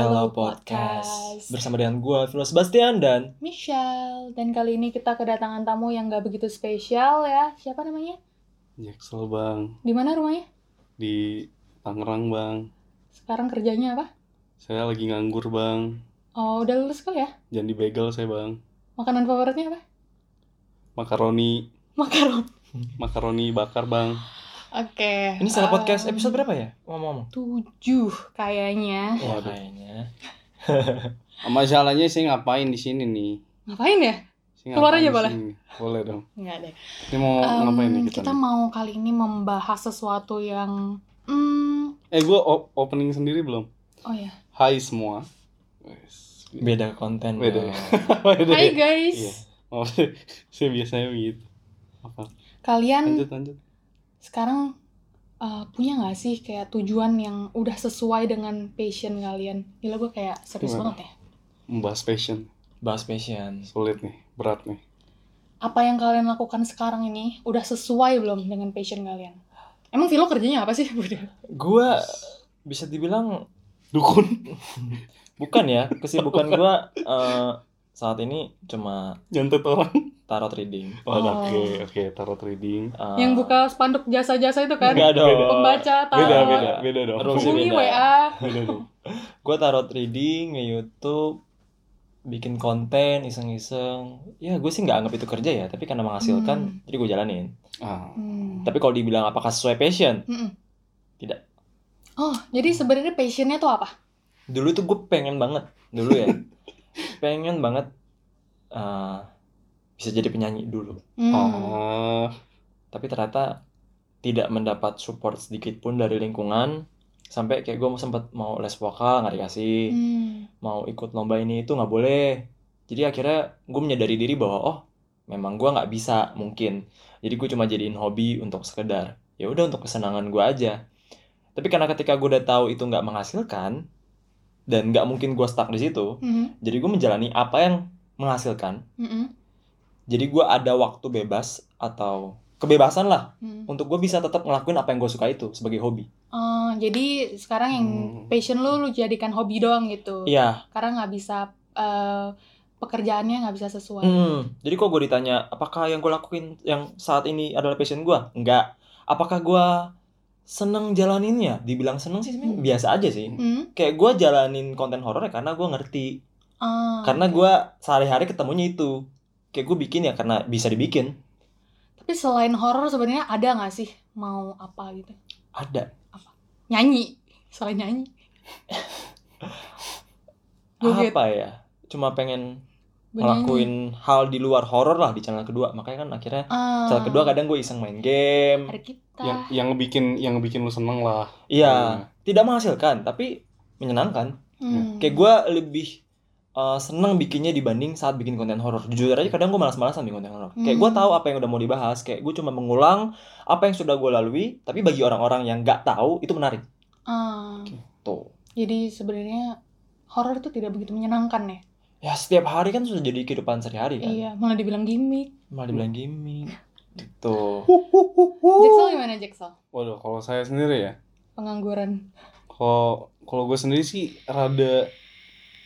Cello Podcast. Bersama dengan gue Vino Sebastian dan Michelle. Dan kali ini kita kedatangan tamu yang gak begitu spesial ya. Siapa namanya? Jaksel bang. Di mana rumahnya? Di Tangerang bang. Sekarang kerjanya apa? Saya lagi nganggur bang. Oh udah lulus kali ya? Jangan di bagel saya bang. Makanan favoritnya apa? Makaroni. Makaron makaroni bakar bang oke ini salah um, podcast episode berapa ya? Ngomong-ngomong. tujuh kayaknya. Ya kayaknya. Masalahnya saya ngapain di sini nih? Ngapain ya? Saya Keluar ngapain aja boleh? sini? boleh dong. Nggak deh. Ini mau Em, ngapain nih kita, kita nih? mau kali ini membahas sesuatu yang hmm, eh gue opening sendiri belum. Oh ya Hai semua. Wes. beda konten Beda. ya? Beda. Hai guys. Iya. Oh, saya biasanya begitu. Apa? Kalian lanjut lanjut sekarang uh, punya nggak sih kayak tujuan yang udah sesuai dengan passion kalian? Gila gue kayak serius Gimana? banget ya. membahas passion bahas passion sulit nih berat nih Apa yang kalian lakukan sekarang ini udah sesuai belum dengan passion kalian? Emang Vilo kerjanya apa sih? Gue bisa dibilang dukun bukan ya kesibukan gue eh, saat ini cuma nyantet orang tarot reading oh, Oh. oke oke tarot reading Eh, yang buka spanduk jasa-jasa itu kan? enggak dong. Pembaca tarot. beda beda beda dong Hubungi. WA. beda dong gue tarot reading nge YouTube bikin konten iseng-iseng ya gue sih nggak anggap itu kerja ya tapi karena menghasilkan Hmm. jadi gue jalanin ah Hmm. tapi kalau dibilang apakah sesuai passion Mm-mm. Tidak. Oh, jadi sebenarnya passionnya tuh apa? dulu tuh gue pengen banget dulu ya pengen banget eh, bisa jadi penyanyi dulu. Hmm. oh. Tapi ternyata tidak mendapat support sedikit pun dari lingkungan. Sampai kayak gue mau sempat mau les vokal nggak dikasih. Hmm. mau ikut lomba ini itu nggak boleh. Jadi akhirnya gue menyadari diri bahwa oh memang gue nggak bisa mungkin. Jadi gue cuma jadiin hobi untuk sekedar ya udah untuk kesenangan gue aja. Tapi karena ketika gue udah tahu itu nggak menghasilkan dan nggak mungkin gue stuck di situ Hmm. jadi gue menjalani apa yang menghasilkan Mm-mm. jadi gue ada waktu bebas atau kebebasan lah Hmm. untuk gue bisa tetap ngelakuin apa yang gue suka itu sebagai hobi Oh, jadi sekarang yang Hmm. passion lu lu jadikan hobi doang gitu. iya Karena nggak bisa eh, pekerjaannya nggak bisa sesuai. Hmm, jadi kok gue ditanya, apakah yang gue lakuin yang saat ini adalah passion gue? Enggak. Apakah gue seneng jalaninnya? Dibilang seneng sih Hmm. biasa aja sih. Hmm? Kayak gue jalanin konten horor ya karena gue ngerti. Ah, Karena oke. gue sehari-hari ketemunya itu. Kayak gue bikin ya karena bisa dibikin. Tapi selain horor sebenarnya ada nggak sih mau apa gitu? Ada. Nyanyi, selain nyanyi. Apa ya? Cuma pengen Ngelakuin hal di luar horor lah di channel kedua. Makanya kan akhirnya Ah, channel kedua kadang gue iseng main game. Yang yang ngebikin yang ngebikin lu seneng lah Iya, tidak menghasilkan tapi menyenangkan. Hmm. Kayak gue lebih uh, seneng bikinnya dibanding saat bikin konten horor. Jujur aja kadang gue malas-malasan bikin konten horor. Kayak gue Hmm. tahu apa yang udah mau dibahas. Kayak gue cuma mengulang apa yang sudah gue lalui. Tapi bagi orang-orang yang nggak tahu itu menarik. Ah, Tuh. jadi sebenarnya horor itu tidak begitu menyenangkan ya? Ya setiap hari kan sudah jadi kehidupan sehari-hari kan. Iya, malah dibilang gimmick. Malah dibilang gimmick. Gitu. Jacksel gimana Jacksel? waduh kalau saya sendiri ya Pengangguran. kalau kalau gue sendiri sih rada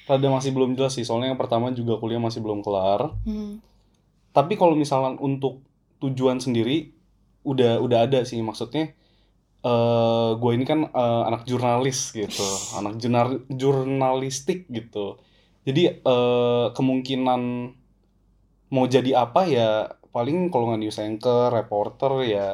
rada masih belum jelas sih soalnya yang pertama juga kuliah masih belum kelar Hmm. tapi kalau misalnya untuk tujuan sendiri udah udah ada sih maksudnya eh gue ini kan eh, anak jurnalis gitu anak jurnal jurnalistik gitu jadi eh, kemungkinan mau jadi apa ya paling kalau nggak news anchor reporter ya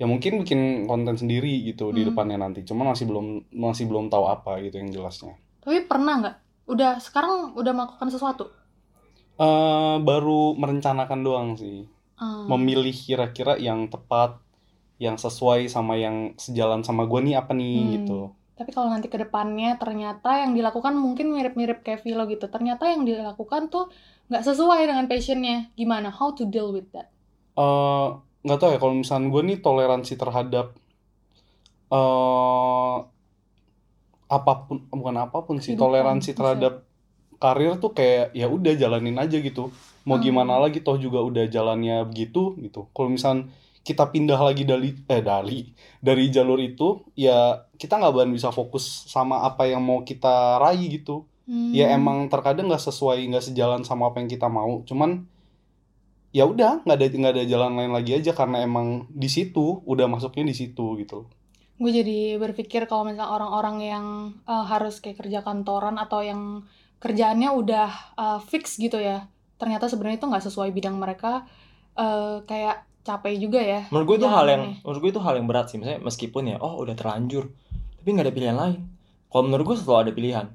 ya mungkin bikin konten sendiri gitu di Hmm. depannya nanti cuman masih belum masih belum tahu apa gitu yang jelasnya Tapi pernah nggak? Udah sekarang udah melakukan sesuatu? eh baru merencanakan doang sih Ah. memilih kira-kira yang tepat yang sesuai sama yang sejalan sama gue nih apa nih Hmm. gitu Tapi kalau nanti ke depannya ternyata yang dilakukan mungkin mirip-mirip kayak Vilo gitu. Ternyata yang dilakukan tuh nggak sesuai dengan passionnya. Gimana? How to deal with that? eh nggak tahu ya kalau misalnya gue nih toleransi terhadap eh apa pun bukan apa pun sih Kehidupan, toleransi bisa. terhadap karir tuh kayak ya udah jalanin aja gitu mau Hmm. gimana lagi toh juga udah jalannya begitu gitu kalau misalnya kita pindah lagi dari eh dari dari jalur itu ya kita nggak bakalan bisa fokus sama apa yang mau kita raih gitu. Hmm. ya emang terkadang nggak sesuai nggak sejalan sama apa yang kita mau. Cuman ya udah nggak ada nggak ada jalan lain lagi aja karena emang di situ udah masuknya di situ gitu. Gue jadi berpikir kalau misalnya orang-orang yang uh, harus kayak kerja kantoran atau yang kerjaannya udah uh, fix gitu ya ternyata sebenarnya itu nggak sesuai bidang mereka uh, kayak capek juga ya menurut gue itu hal yang menurut gue itu hal yang berat sih misalnya meskipun ya oh udah terlanjur tapi nggak ada pilihan lain kalau menurut gue selalu ada pilihan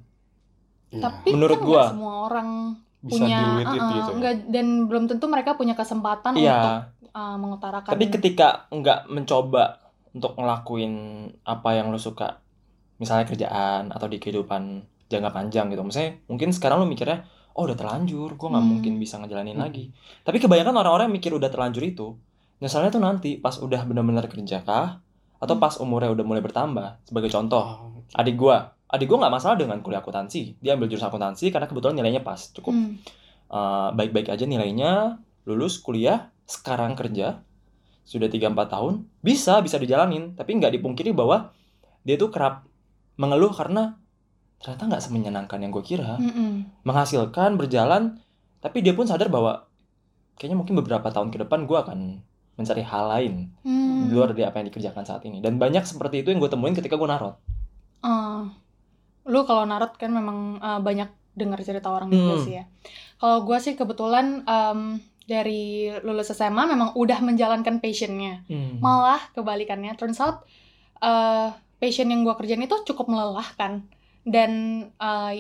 Iya. tapi Menurut kan gua, semua orang bisa punya it uh-uh, gitu ya. nggak- dan belum tentu mereka punya kesempatan untuk iya uh, mengutarakan tapi ketika nggak mencoba untuk ngelakuin apa yang lo suka misalnya kerjaan atau di kehidupan jangka panjang gitu misalnya mungkin sekarang lo mikirnya oh udah terlanjur gue nggak Hmm. mungkin bisa ngejalanin Hmm. lagi tapi kebanyakan orang-orang mikir udah terlanjur itu nyesalnya tuh nanti pas udah benar-benar kerja kah? Atau Hmm. pas umurnya udah mulai bertambah? Sebagai contoh Oh, adik gua. Adik gua nggak masalah dengan kuliah akuntansi. Dia ambil jurusan akuntansi karena kebetulan nilainya pas cukup. Hmm. uh, baik-baik aja nilainya lulus kuliah sekarang kerja sudah 3-4 tahun bisa bisa dijalanin. Tapi nggak dipungkiri bahwa dia tuh kerap mengeluh karena ternyata nggak semenyenangkan yang gue kira. Mm-mm. menghasilkan berjalan tapi dia pun sadar bahwa kayaknya mungkin beberapa tahun ke depan gue akan mencari hal lain Hmm. di luar dari apa yang dikerjakan saat ini dan banyak seperti itu yang gue temuin ketika gue narot Ah, lu kalau narot kan memang uh, banyak dengar cerita orang juga Hmm. sih ya. Kalau gue sih kebetulan um, dari lulus SMA memang udah menjalankan passionnya. Malah kebalikannya, turns out uh, passion yang gue kerjain itu cukup melelahkan dan uh,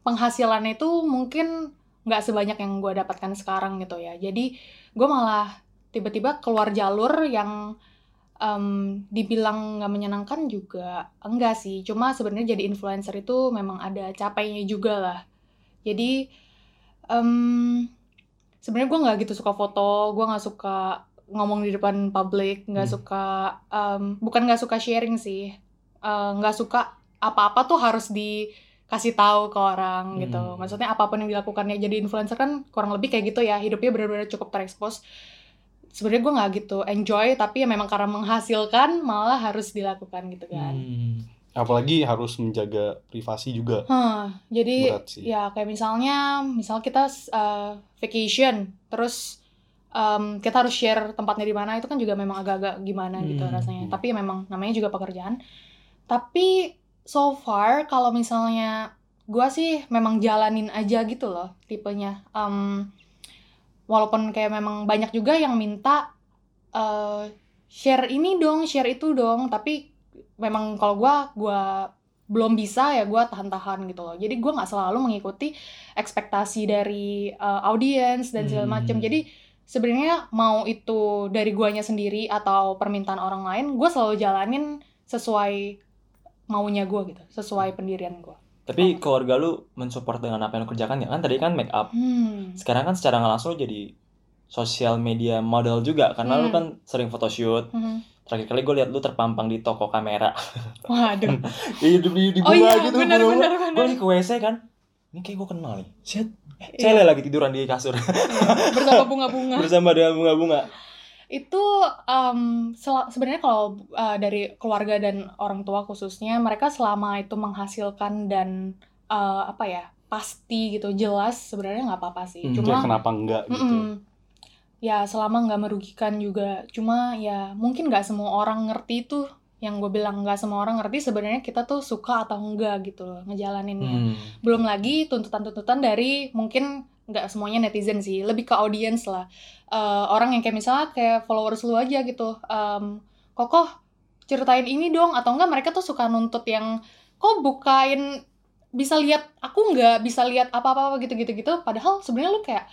penghasilannya itu mungkin nggak sebanyak yang gue dapatkan sekarang gitu ya. Jadi gue malah tiba-tiba keluar jalur yang em, dibilang nggak menyenangkan juga enggak sih. Cuma sebenarnya jadi influencer itu memang ada capeknya juga lah. Jadi em, sebenarnya gue nggak gitu suka foto, gue nggak suka ngomong di depan publik, nggak Hmm. suka em, bukan nggak suka sharing sih, Eh, nggak suka apa-apa tuh harus dikasih tahu ke orang gitu. Hmm. Maksudnya apa pun yang dilakukannya jadi influencer kan kurang lebih kayak gitu ya, hidupnya benar-benar cukup terekspos. Sebenarnya gue nggak gitu enjoy, tapi ya memang karena menghasilkan malah harus dilakukan gitu kan. Hmm. apalagi harus menjaga privasi juga Hah, jadi ya kayak misalnya, misal kita uh, vacation, terus um, kita harus share tempatnya di mana itu kan juga memang agak-agak gimana gitu Hmm, rasanya. hmm. Tapi ya memang namanya juga pekerjaan. Tapi so far kalau misalnya gua sih memang jalanin aja gitu loh tipenya. Um, walaupun kayak memang banyak juga yang minta uh, share ini dong, share itu dong, tapi memang kalau gua gua belum bisa ya gua tahan-tahan gitu loh. Jadi gua nggak selalu mengikuti ekspektasi dari uh, audiens dan segala Hmm. macam. Jadi sebenarnya mau itu dari guanya sendiri atau permintaan orang lain, gua selalu jalanin sesuai maunya gua gitu, sesuai pendirian gua. Tapi keluarga lu mensupport dengan apa yang lu kerjakan ya kan tadi kan make up. Hmm. Sekarang kan secara nggak langsung lu jadi sosial media model juga karena lu Hmm. kan sering photoshoot. Hmm. Terakhir kali gue liat lu terpampang di toko kamera. Waduh. di, di, di, di Oh bunga iya, gitu. benar bunga-bunga. benar Gue benar. lagi ke WC kan. Ini kayak gue kenal nih. Shit. Eh, Iya. Cele lagi tiduran di kasur Bersama bunga-bunga. bersama dengan bunga-bunga. Itu sel- sebenarnya kalau uh, dari keluarga dan orang tua khususnya mereka selama itu menghasilkan dan uh, apa ya pasti gitu jelas sebenarnya nggak apa-apa sih. Hmm, ya cuma kenapa enggak gitu Mm-mm. ya selama nggak merugikan juga. Cuma ya mungkin nggak semua orang ngerti itu. Yang gue bilang nggak semua orang ngerti sebenarnya kita tuh suka atau enggak gitu loh ngejalaninnya. Hmm. belum lagi tuntutan-tuntutan dari mungkin nggak semuanya netizen sih lebih ke audiens lah Eh, orang yang kayak misalnya kayak followers lu aja gitu Em, kokoh ceritain ini dong atau enggak mereka tuh suka nuntut yang kok bukain bisa lihat aku nggak bisa lihat apa-apa gitu gitu gitu padahal sebenarnya lu kayak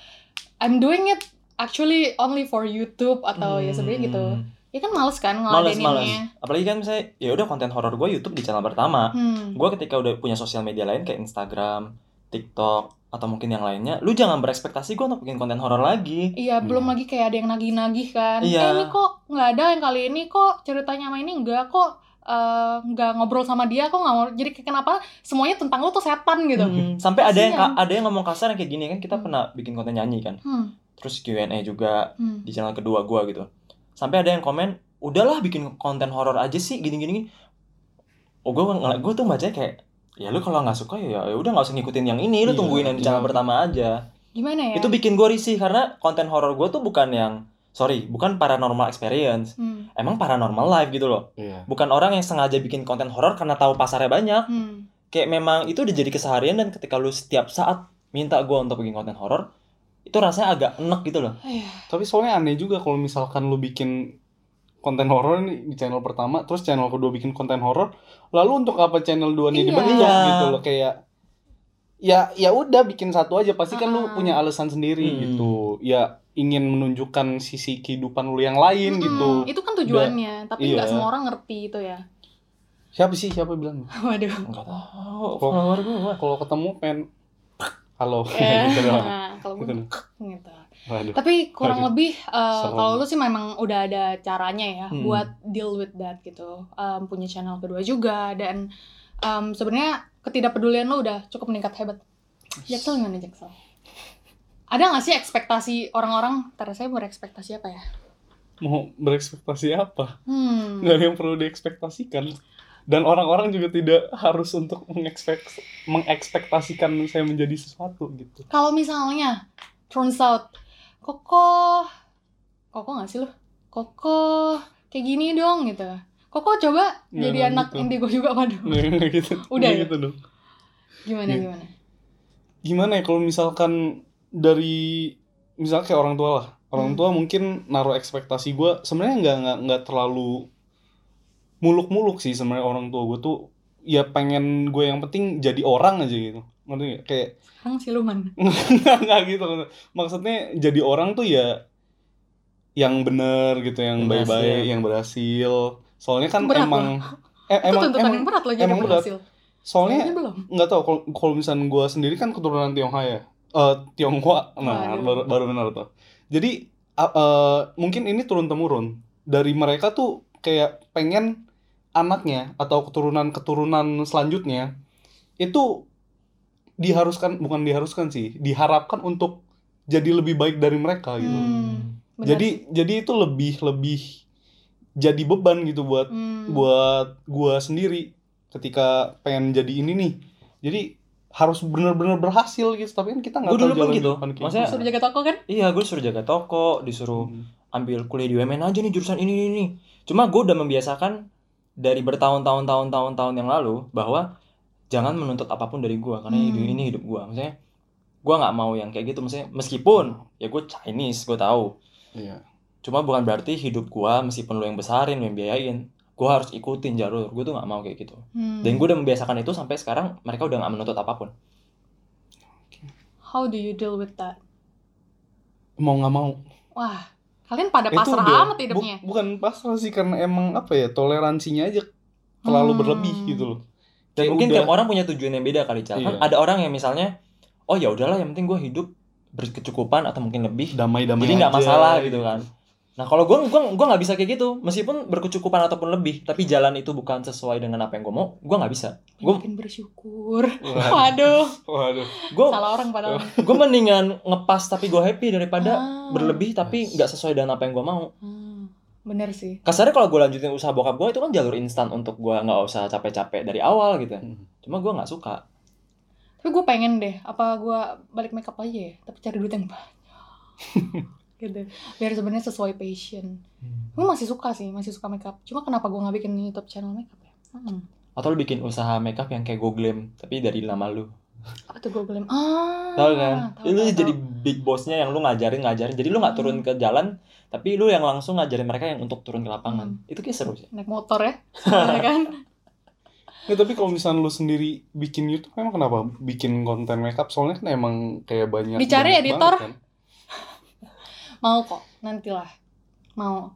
I'm doing it actually only for YouTube atau ya sebenarnya gitu Hmm. ya kan males kan Males, males. ngeladeninnya Apalagi kan misalnya, ya udah konten horor gue YouTube di channel pertama. hmm. Gue ketika udah punya sosial media lain kayak Instagram, TikTok, atau mungkin yang lainnya, lu jangan berekspektasi gue untuk bikin konten horor lagi. Iya, belum Hmm. lagi kayak ada yang nagih-nagih kan. Iya. Eh, ini kok nggak ada yang kali ini kok ceritanya sama ini enggak kok eh, nggak ngobrol sama dia kok nggak mau. Jadi kayak kenapa semuanya tentang lu tuh setan gitu. Hmm, Sampai ada yang ada yang ngomong kasar yang kayak gini kan kita Hmm. pernah bikin konten nyanyi kan. Hmm. Terus Q&A juga Hmm. di channel kedua gue gitu. sampai ada yang komen udahlah bikin konten horor aja sih gini gini, oh gue gue tuh baca kayak ya lu kalau nggak suka ya ya udah nggak usah ngikutin yang ini lu Iya, tungguin yang di iya. channel pertama aja Gimana ya? itu bikin gue risih karena konten horor gue tuh bukan yang sorry bukan paranormal experience Hmm. emang paranormal life gitu loh Iya. bukan orang yang sengaja bikin konten horor karena tahu pasarnya banyak Hmm. kayak memang itu udah jadi keseharian dan ketika lu setiap saat minta gue untuk bikin konten horor itu rasanya agak enek gitu loh Iya. Tapi soalnya aneh juga kalau misalkan lu bikin konten horor nih di channel pertama, terus channel kedua bikin konten horor, lalu untuk apa channel dua nih Iya. dibentuk Iya. gitu loh kayak ya ya udah bikin satu aja pasti kan lu Ah. punya alasan sendiri Hmm. gitu. Ya ingin menunjukkan sisi kehidupan lu yang lain Mm-mm. gitu. Itu kan tujuannya, tapi nggak Iya. semua orang ngerti itu ya. Siapa sih siapa bilang? Waduh. enggak tahu Kalau ketemu pengen halo Eh, gitu doang. nah, kalau gue Gitu. gitu. Waduh. Tapi kurang Waduh. lebih uh, kalau lu sih memang udah ada caranya ya Hmm. buat deal with that gitu. Um, punya channel kedua juga dan um, sebenarnya ketidakpedulian lu udah cukup meningkat hebat. Jaksel gimana Jaksel? Ada nggak sih ekspektasi orang-orang? Ntar saya berekspektasi apa ya? Mau berekspektasi apa? Hmm. nggak ada yang perlu diekspektasikan dan orang-orang juga tidak harus untuk mengekspek mengekspektasikan saya menjadi sesuatu gitu Kalau misalnya turns out Koko Koko nggak sih lu? Koko kayak gini dong gitu. Koko coba Nggak, jadi nggak anak gitu. indigo juga waduh. nggak nggak gitu Udah Nggak ya? gitu dong Gimana Iya. gimana? gimana ya kalau misalkan dari misalnya kayak orang tua lah orang Hmm. tua mungkin naruh ekspektasi gue sebenarnya nggak nggak nggak terlalu muluk-muluk sih sebenarnya orang tua gue tuh ya pengen gue yang penting jadi orang aja gitu ngerti nggak? kayak Kang siluman. nggak gitu maksudnya jadi orang tuh ya yang bener gitu yang baik-baik yang berhasil soalnya kan Berat emang eh, itu emang tuntutan emang yang berat loh jadi emang berat. berhasil. soalnya Kayaknya belum. nggak tahu kalau kalau misalnya gue sendiri kan keturunan Tionghoa ya eh Tionghoa nah baru, baru benar tuh jadi a- eh, mungkin ini turun temurun dari mereka tuh kayak pengen anaknya atau keturunan keturunan selanjutnya itu diharuskan bukan diharuskan sih diharapkan untuk jadi lebih baik dari mereka gitu Hmm, jadi jadi itu lebih lebih jadi beban gitu buat Hmm. buat gua sendiri ketika pengen jadi ini nih jadi harus benar-benar berhasil gitu tapi kan kita nggak tahu dulu pun jalan gitu. depan kayak Maksudnya- Suruh jaga toko kan? iya gue disuruh jaga toko disuruh Hmm. ambil kuliah di UMN aja nih jurusan ini ini, ini. Cuma gue udah membiasakan dari bertahun-tahun tahun-tahun tahun yang lalu bahwa jangan menuntut apa pun dari gue karena Hmm. hidup ini hidup gue. Maksudnya gue nggak mau yang kayak gitu. Maksudnya meskipun ya gue Chinese gue tahu. iya Cuma bukan berarti hidup gue meskipun lu yang besarin, lu yang biayain, gue harus ikutin jalur. Gue tuh nggak mau kayak gitu. Hmm. Dan gue udah membiasakan itu sampai sekarang mereka udah nggak menuntut apa pun. How do you deal with that? mau nggak mau Wah, kalian pada pasrah udah- amat hidupnya. bu- bukan pasrah sih karena emang apa ya toleransinya aja terlalu Hmm. berlebih gitu loh Dan Kayak mungkin udah- tiap orang punya tujuan yang beda kali, Cal. Kan Iya. ada orang yang misalnya, oh ya udahlah yang penting gue hidup berkecukupan atau mungkin lebih damai-damai jadi nggak masalah gitu kan nah kalau gue gua gua nggak bisa kayak gitu meskipun berkecukupan ataupun lebih tapi jalan itu bukan sesuai dengan apa yang gue mau gue nggak bisa Gua- Makin bersyukur. Waduh. Waduh, waduh gue salah orang padahal. gue mendingan ngepas tapi gue happy daripada Ah. berlebih tapi Yes. nggak sesuai dengan apa yang gue mau Hmm, bener sih. kasarnya kalau gue lanjutin usaha bokap gue itu kan jalur instan untuk gue nggak usah capek-capek dari awal gitu Hmm. cuma gue nggak suka Tapi gue pengen deh, apa gue balik makeup aja ya, tapi cari duit yang banyak. gitu. Biar sebenarnya sesuai passion. Gue masih suka sih, masih suka makeup. Cuma kenapa gue nggak bikin YouTube channel makeup ya? Hmm. atau lu bikin usaha makeup yang kayak glam tapi dari nama lu Apa tuh gue glam? Ah, tahu kan tahu, lu tahu, jadi tahu. big bossnya yang lu ngajarin ngajarin jadi lu nggak turun ke jalan tapi lu yang langsung ngajarin mereka yang untuk turun ke lapangan itu kayak seru sih naik motor ya, ya kan? Ya, tapi kalau misalnya lu sendiri bikin YouTube emang kenapa bikin konten makeup soalnya kan emang kayak banyak Dicari banyak editor. banget kan. Mau kok, nantilah. Mau.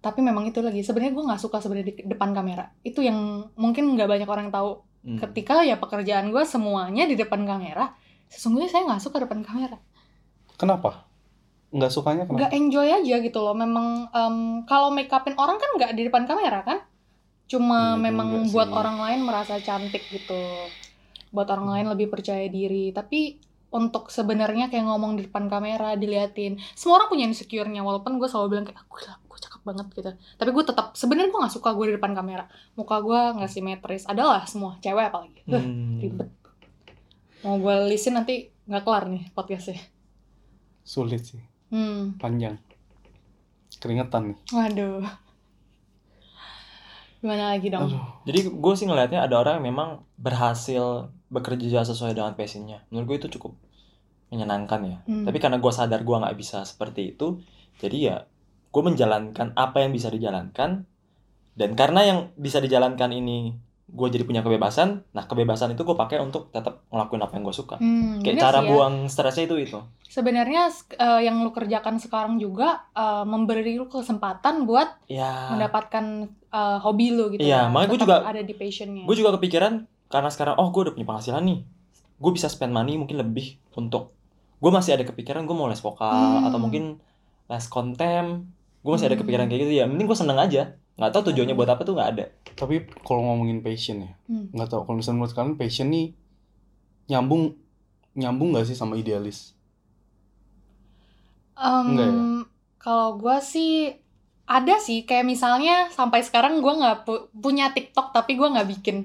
Tapi memang itu lagi. Sebenarnya gue nggak suka sebenarnya di depan kamera. Itu yang mungkin nggak banyak orang tahu. Hmm. Ketika ya pekerjaan gue semuanya di depan kamera, sesungguhnya saya nggak suka depan kamera. Kenapa? Nggak sukanya kenapa? Nggak enjoy aja gitu loh. Memang em, kalau make upin orang kan nggak di depan kamera kan? Cuma Iya memang buat sih. orang lain merasa cantik gitu. Buat orang lain lebih percaya diri. Tapi untuk sebenarnya kayak ngomong di depan kamera diliatin. Semua orang punya insecure-nya walaupun gue selalu bilang kayak aku gila gue cakep banget gitu. Tapi gue tetap sebenarnya gue nggak suka gue di depan kamera. Muka gue nggak simetris. Adalah semua cewek apalagi. Hmm. ribet. Mau gue lisin nanti nggak kelar nih podcastnya. Sulit sih, hmm. Panjang. Keringetan nih. waduh. Gimana lagi dong? Aduh. Jadi gue sih ngelihatnya ada orang yang memang berhasil bekerja sesuai dengan passionnya. Menurut gue itu cukup menyenangkan ya. Hmm. Tapi karena gue sadar gue nggak bisa seperti itu, jadi ya gue menjalankan apa yang bisa dijalankan. Dan karena yang bisa dijalankan ini gue jadi punya kebebasan, nah kebebasan itu gue pakai untuk tetap ngelakuin apa yang gue suka. Hmm, Kayak cara ya. buang stresnya itu itu. sebenarnya eh, yang lu kerjakan sekarang juga eh, memberi lu kesempatan buat Ya. mendapatkan eh, hobi lu gitu Iya, ya. makanya gue juga- ada di passionnya Gue juga kepikiran karena sekarang oh gue udah punya penghasilan nih, gue bisa spend money mungkin lebih untuk gue masih ada kepikiran gue mau les vokal Hmm. atau mungkin les kontem, gue masih ada Hmm. kepikiran kayak gitu ya. Mending gue seneng aja, nggak tahu tujuannya buat apa tuh nggak ada. Tapi kalau ngomongin passion ya, Hmm. nggak tahu kalau misalnya menurut kalian passion nih nyambung nyambung nggak sih sama idealis? Enggak ya? Kalau gue sih ada sih kayak misalnya sampai sekarang gue nggak pu- punya TikTok tapi gue nggak bikin.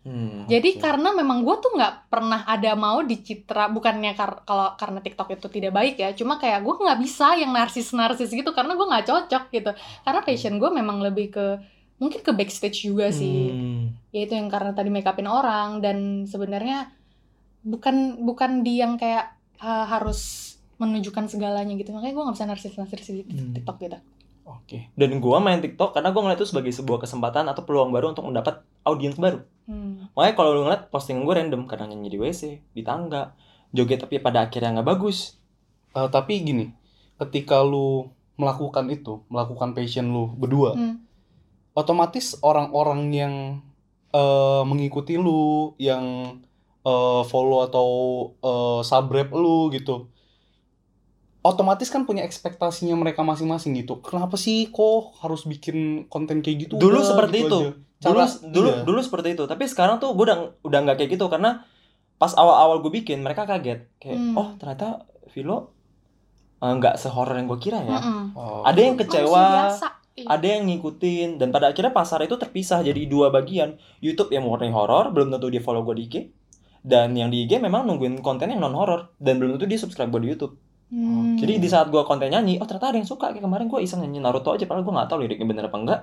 Hmm. Jadi Oke. karena memang gue tuh nggak pernah ada mau dicitra bukannya kar- kalau karena TikTok itu tidak baik ya, cuma kayak gue nggak bisa yang narsis narsis gitu karena gue nggak cocok gitu. Karena passion gue memang lebih ke mungkin ke backstage juga sih. Hmm. ya itu yang karena tadi make upin orang dan sebenarnya bukan bukan di yang kayak uh, harus menunjukkan segalanya gitu makanya gue nggak bisa narsis narsis di Hmm. TikTok gitu Oke. Dan gue main TikTok karena gue ngeliat itu sebagai sebuah kesempatan atau peluang baru untuk mendapat audiens baru. hmm. Makanya kalau lu ngeliat postingan gue random, kadang nyanyi di WC, di tangga, joget tapi pada akhirnya nggak bagus. Eh, tapi gini, ketika lu melakukan itu, melakukan passion lu berdua, Hmm. otomatis orang-orang yang eh, mengikuti lu, yang eh, follow atau eh, subrep lu gitu, otomatis kan punya ekspektasinya mereka masing-masing gitu. Kenapa sih kok harus bikin konten kayak gitu? Dulu Udah, seperti gitu itu. aja. Dulu Cara- dulu iya. dulu seperti itu, tapi sekarang tuh gue udah udah nggak kayak gitu karena pas awal-awal gue bikin mereka kaget kayak Hmm. oh ternyata Vilo eh, nggak sehoror yang gue kira ya. Mm-mm. Oh. Ada yang kecewa. Iya. ada yang ngikutin dan pada akhirnya pasar itu terpisah jadi dua bagian YouTube yang murni horor belum tentu dia follow gue di IG dan yang di IG memang nungguin konten yang non horor dan belum tentu dia subscribe gue di YouTube Hmm. jadi di saat gue konten nyanyi oh ternyata ada yang suka. Kayak kemarin gue iseng nyanyi Naruto aja padahal gue nggak tahu liriknya bener apa enggak.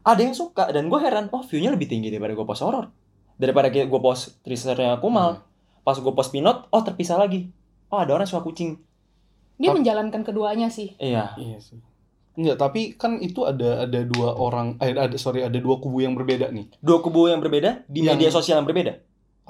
Ada yang suka dan gue heran oh viewnya lebih tinggi daripada gue post horor daripada gue post teasernya Kumal. Pas gue post pinot oh terpisah lagi. Oh ada orang suka kucing. Dia menjalankan keduanya sih. Iya. Iya sih. Enggak, tapi kan itu ada ada dua orang eh ada sorry ada dua kubu yang berbeda nih. dua kubu yang berbeda di Yang- media sosial yang berbeda.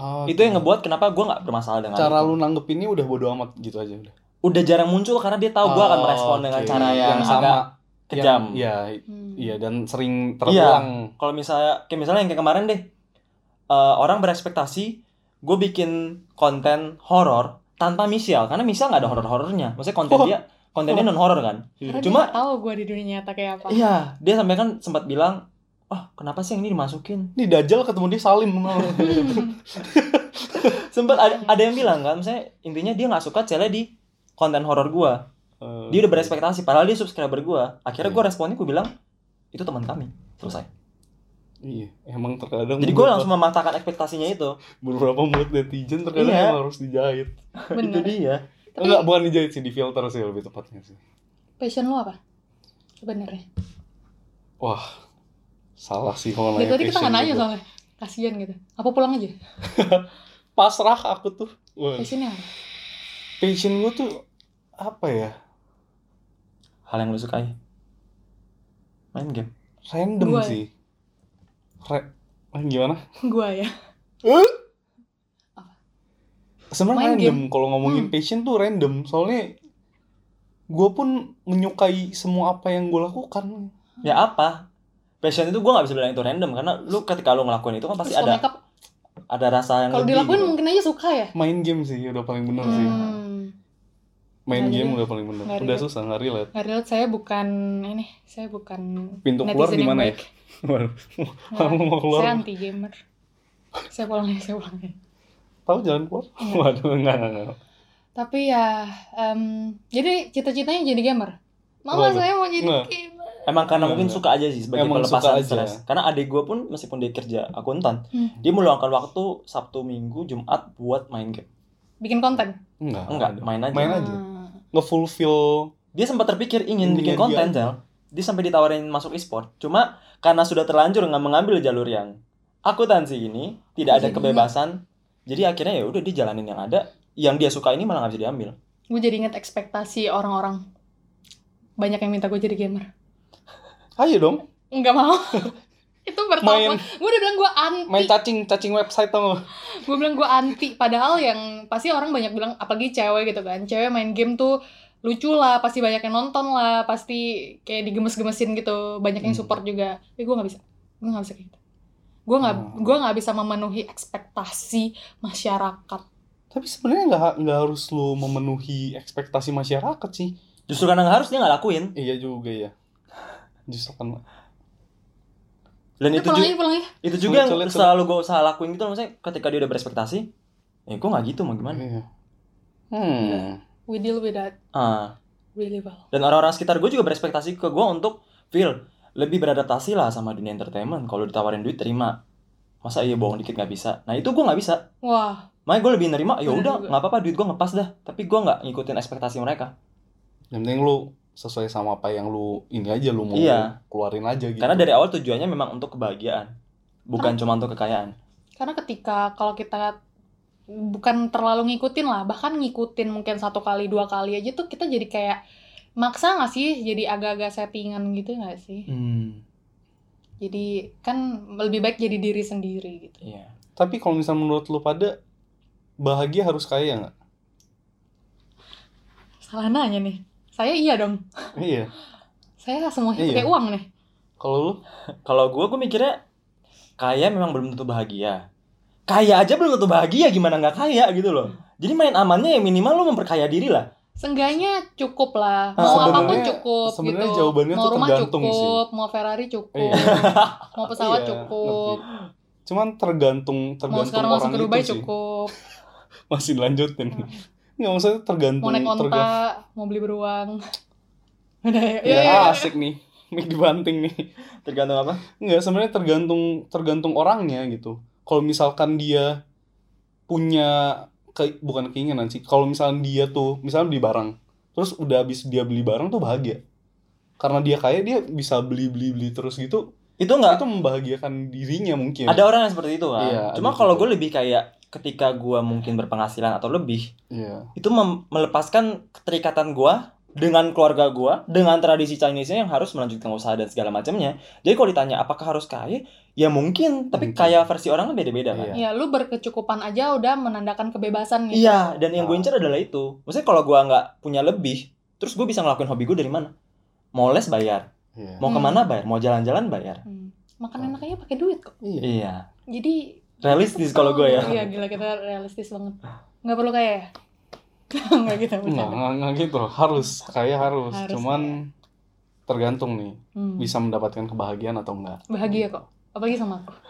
Oh, itu yang ngebuat kenapa gue nggak bermasalah dengan cara itu. lu nanggepinnya udah bodo amat gitu aja udah. Udah jarang muncul karena dia tahu gue akan Oh, merespon dengan oke. cara yang, sama agak kejam. Yang- Iya, Hmm. iya dan sering terulang. Kalau misalnya kayak misalnya yang kayak kemarin deh, eh, orang berekspektasi gue bikin konten horor tanpa Michelle karena Michelle nggak ada horor-horornya. Maksudnya konten Oh. dia kontennya non horor kan. karena Cuma- dia tahu gue di dunia nyata kayak apa Iya, dia sampai kan sempat bilang, oh kenapa sih yang ini dimasukin? Ini Dajjal ketemu dia Salim. Hmm. Sempat ada, ada yang bilang kan, misalnya intinya dia nggak suka cele di konten horor gue. Eh, Dia udah berekspektasi, padahal dia subscriber gue. Akhirnya gue Iya. responnya gue bilang, itu teman kami. Selesai. Iya, emang terkadang Jadi gue langsung mematahkan ekspektasinya itu. beberapa mood netizen terkadang Iya. emang harus dijahit. itu bener dia. tapi Enggak, bukan dijahit sih, difilter sih lebih tepatnya sih. passion lu apa sebenarnya Wah, salah sih kalau nanya tadi kita nggak nanya gitu. soalnya kasian gitu apa pulang aja Pasrah aku tuh. Wah, passionnya apa passion gue tuh apa ya? Hal yang lu sukai. Main game. Random Gua ya. sih. Re Ah, gimana? gue ya Sebenarnya Main random kalau ngomongin Hmm. passion tuh random. Soalnya gue pun menyukai semua apa yang gue lakukan. Ya apa? Passion itu gue gak bisa bilang itu random karena lu ketika lu ngelakuin itu kan pasti Terus ada makeup ada rasa yang kalau dilakuin gitu. mungkin aja suka ya Main game sih udah paling bener sih. Main Nggak game udah paling bener. Nggak Udah susah nggak relate. Nggak relate, saya bukan ini saya bukan Pintu netizen keluar di mana ya? Kamu mau keluar? saya anti gamer saya pulang saya pulang aja Tahu jalan keluar? Iya. Waduh, enggak, enggak, enggak. Tapi ya, em, jadi cita-citanya jadi gamer. Mama Waduh. saya mau jadi Nggak. gamer. Emang karena Nggak, mungkin suka aja sih sebagai Emang pelepasan aja. stres. Karena adik gue pun meskipun dia kerja akuntan, Hmm. dia meluangkan waktu Sabtu, Minggu, Jumat buat main game. Bikin konten. Enggak. Enggak, main aja. Main aja. Hmm. Nge-fulfill Dia sempat terpikir ingin Ininya bikin dia konten. Jal. Dia sampai ditawarin masuk e-sport. Cuma karena sudah terlanjur nggak mengambil jalur yang akuntansi ini, tidak ada Jadi- kebebasan. Jadi akhirnya ya udah dia jalanin yang ada. Yang dia suka ini malah nggak bisa diambil. Gue jadi inget ekspektasi orang-orang. Banyak yang minta gue jadi gamer. Ayo dong, Enggak mau. Itu pertama. Main- Gue udah bilang gue anti. main cacing, cacing website nggak? gue bilang gue anti padahal yang pasti orang banyak bilang apalagi cewek gitu kan cewek main game tuh lucu lah pasti banyak yang nonton lah pasti kayak digemes-gemesin gitu banyak yang Hmm. support juga tapi gue nggak bisa gue nggak bisa kayak gitu gue nggak Hmm. gue nggak bisa memenuhi ekspektasi masyarakat Tapi sebenarnya nggak nggak harus lu memenuhi ekspektasi masyarakat sih. Justru karena nggak harus dia nggak lakuin. Iya juga ya. Justru kan Dan Eh, itu pulang juga aja pulang itu juga yang Sulit, sulit, selalu gue usaha lakuin gitu loh, maksudnya ketika dia udah berespektasi ya gue nggak gitu mau gimana? Iya. Hmm. we deal with that. Ah. Really well. Dan orang-orang sekitar gue juga berespektasi ke gue untuk feel lebih beradaptasi lah sama dunia entertainment. Kalau ditawarin duit terima. Masa iya bohong dikit nggak bisa? Nah itu gue nggak bisa. Wah. Makanya gue lebih nerima ya udah nggak apa-apa duit gue ngepas dah. Tapi gue nggak ngikutin ekspektasi mereka. Yang penting lu sesuai sama apa yang lu ini aja lu mau Iya. keluarin aja gitu. karena dari awal tujuannya memang untuk kebahagiaan bukan cuma untuk kekayaan. Karena ketika kalau kita bukan terlalu ngikutin lah bahkan ngikutin mungkin satu kali dua kali aja tuh kita jadi kayak maksa nggak sih? Jadi agak-agak settingan gitu nggak sih? Hmm. Jadi kan lebih baik jadi diri sendiri gitu. Iya. Tapi kalau misalnya menurut lu pada bahagia harus kaya nggak? salah nanya nih saya iya dong Iya. saya semuanya Iya. pakai uang nih Kalau lu kalau gue gue mikirnya kaya memang belum tentu bahagia kaya aja belum tentu bahagia gimana nggak kaya gitu loh jadi main amannya ya minimal lo memperkaya diri lah Seenggaknya cukup lah Ah, mau sebenarnya- apa pun cukup sebenarnya gitu jawabannya mau tuh rumah tergantung sih. cukup mau Ferrari cukup Iya. mau pesawat Iya, cukup cuman tergantung mau tergantung sekarang orang langsung ke itu Dubai sih. cukup Masih lanjutin. Nggak maksudnya tergantung mau naik onta terga- mau beli beruang udah ya, Ya, ya, ya. asik nih. Mik dibanting nih. tergantung apa Enggak, sebenarnya tergantung tergantung orangnya gitu. Kalau misalkan dia punya ke, bukan keinginan sih. Kalau misalnya dia tuh misalnya beli barang, terus udah habis dia beli barang tuh bahagia. Karena dia kaya dia bisa beli beli beli terus gitu. itu nggak Itu membahagiakan dirinya mungkin. ada orang yang seperti itu kan Iya, cuma kalau gue lebih kayak ketika gue mungkin berpenghasilan atau lebih Iya. itu melepaskan keterikatan gue dengan keluarga gue dengan tradisi Chinese yang harus melanjutkan usaha dan segala macamnya jadi kalau ditanya apakah harus kaya ya mungkin tapi Mungkin. kaya versi orang kan beda-beda kan Iya. ya lu berkecukupan aja udah menandakan kebebasan gitu Iya, dan yang gue Ah. incer adalah itu. Maksudnya kalau gue nggak punya lebih, terus gue bisa ngelakuin hobi gue dari mana? Mau les bayar, Iya. mau Hmm. ke mana bayar, mau jalan-jalan bayar. Hmm. makan enak aja pakai duit kok Iya. Iya, jadi realistis kalau gue ya. iya gila kita realistis banget nggak perlu kaya ya nggak gitu Nggak, nggak, nggak gitu. Harus kaya harus. Harus Cuman tergantung nih Hmm. bisa mendapatkan kebahagiaan atau enggak. bahagia kok apalagi sama aku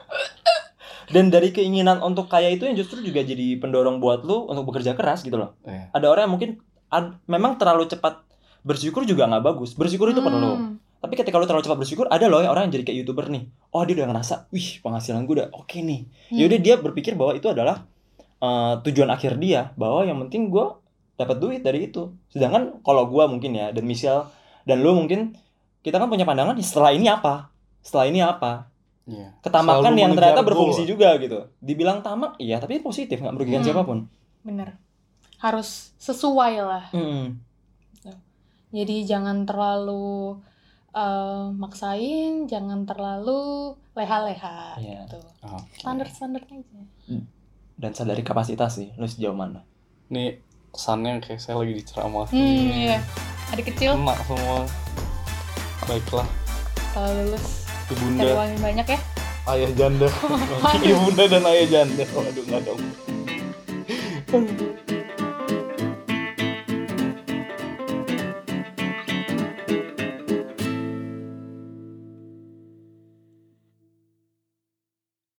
Dan dari keinginan untuk kaya itu yang justru juga jadi pendorong buat lu untuk bekerja keras gitu loh. Iya. Ada orang yang mungkin ad- memang terlalu cepat bersyukur juga nggak bagus. Bersyukur itu perlu. Hmm. Tapi ketika lu terlalu cepat bersyukur, ada loh ya orang yang jadi kayak youtuber nih. Oh dia udah ngerasa, wih penghasilan gue udah oke nih. Hmm. ya udah dia berpikir bahwa itu adalah uh, tujuan akhir dia bahwa yang penting gue dapat duit dari itu sedangkan kalau gue mungkin ya dan Michelle dan lu mungkin kita kan punya pandangan "Ya, setelah ini apa setelah ini apa Iya. ketamakan Selalu yang ternyata goal. berfungsi juga gitu dibilang tamak iya tapi positif nggak merugikan Hmm. siapa pun bener harus sesuai lah Hmm. jadi jangan terlalu eh, maksain jangan terlalu leha-leha Iya. gitu Oke. standar standar aja dan sadari kapasitas sih lu sejauh mana Nih kesannya kayak saya lagi diceramah. hmm iya adik kecil Emak semua. Baiklah, kalau lulus cari ibunda, uang yang banyak ya ayah janda. ibunda dan ayah janda. Waduh, nggak dong.